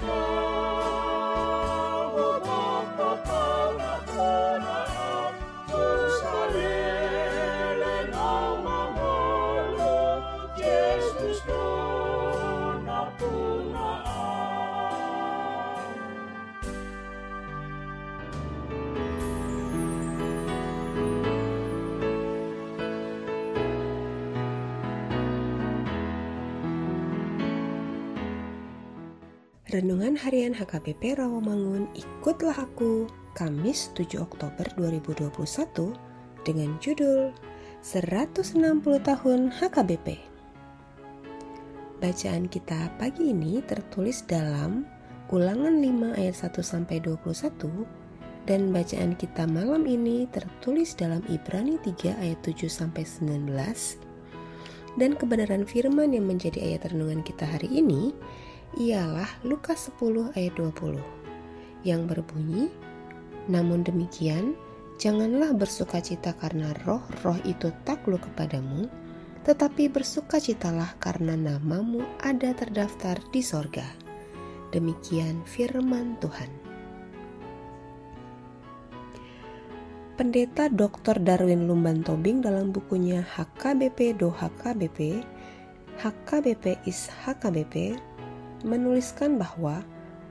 no Renungan Harian HKBP Rawamangun Ikutlah Aku Kamis 7 Oktober 2021 dengan judul 160 Tahun HKBP Bacaan kita pagi ini tertulis dalam Ulangan 5 ayat 1 sampai 21 dan bacaan kita malam ini tertulis dalam Ibrani 3 ayat 7 sampai 19 dan kebenaran firman yang menjadi ayat renungan kita hari ini ialah Lukas 10 ayat 20 yang berbunyi, Namun demikian, janganlah bersukacita karena roh-roh itu takluk kepadamu, tetapi bersukacitalah karena namamu ada terdaftar di sorga. Demikian firman Tuhan. Pendeta Dr. Darwin Lumban Tobing dalam bukunya HKBP Do HKBP, HKBP is HKBP, menuliskan bahwa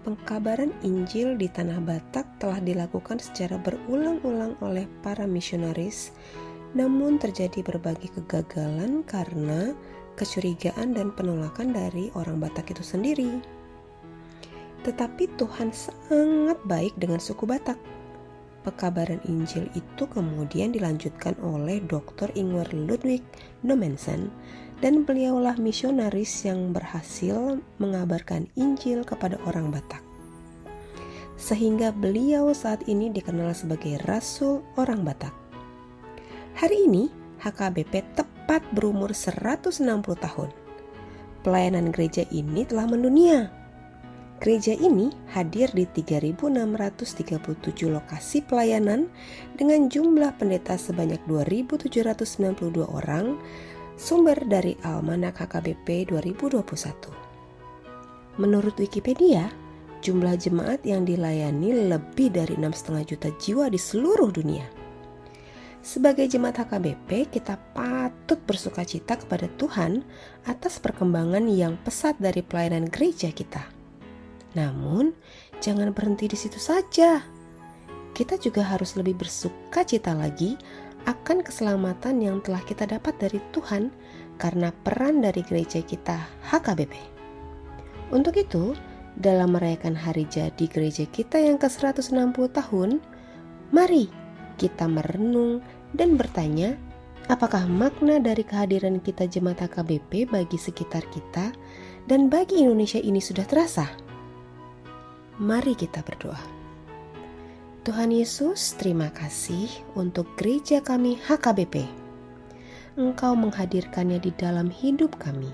pengkabaran Injil di tanah Batak telah dilakukan secara berulang-ulang oleh para misionaris, namun terjadi berbagai kegagalan karena kecurigaan dan penolakan dari orang Batak itu sendiri. Tetapi Tuhan sangat baik dengan suku Batak. Pekabaran Injil itu kemudian dilanjutkan oleh Dr. Ingwer Ludwig Nomensen dan beliaulah misionaris yang berhasil mengabarkan Injil kepada orang Batak. Sehingga beliau saat ini dikenal sebagai Rasul orang Batak. Hari ini HKBP tepat berumur 160 tahun. Pelayanan gereja ini telah mendunia. Gereja ini hadir di 3.637 lokasi pelayanan dengan jumlah pendeta sebanyak 2.792 orang Sumber dari Almanak HKBP 2021. Menurut Wikipedia, jumlah jemaat yang dilayani lebih dari 6,5 juta jiwa di seluruh dunia. Sebagai jemaat HKBP, kita patut bersuka cita kepada Tuhan atas perkembangan yang pesat dari pelayanan gereja kita. Namun, jangan berhenti di situ saja. Kita juga harus lebih bersuka cita lagi akan keselamatan yang telah kita dapat dari Tuhan karena peran dari gereja kita HKBP. Untuk itu, dalam merayakan hari jadi gereja kita yang ke-160 tahun, mari kita merenung dan bertanya, apakah makna dari kehadiran kita jemaat HKBP bagi sekitar kita dan bagi Indonesia ini sudah terasa? Mari kita berdoa. Tuhan Yesus, terima kasih untuk gereja kami HKBP. Engkau menghadirkannya di dalam hidup kami.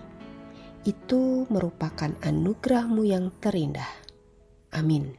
Itu merupakan anugerahmu yang terindah. Amin.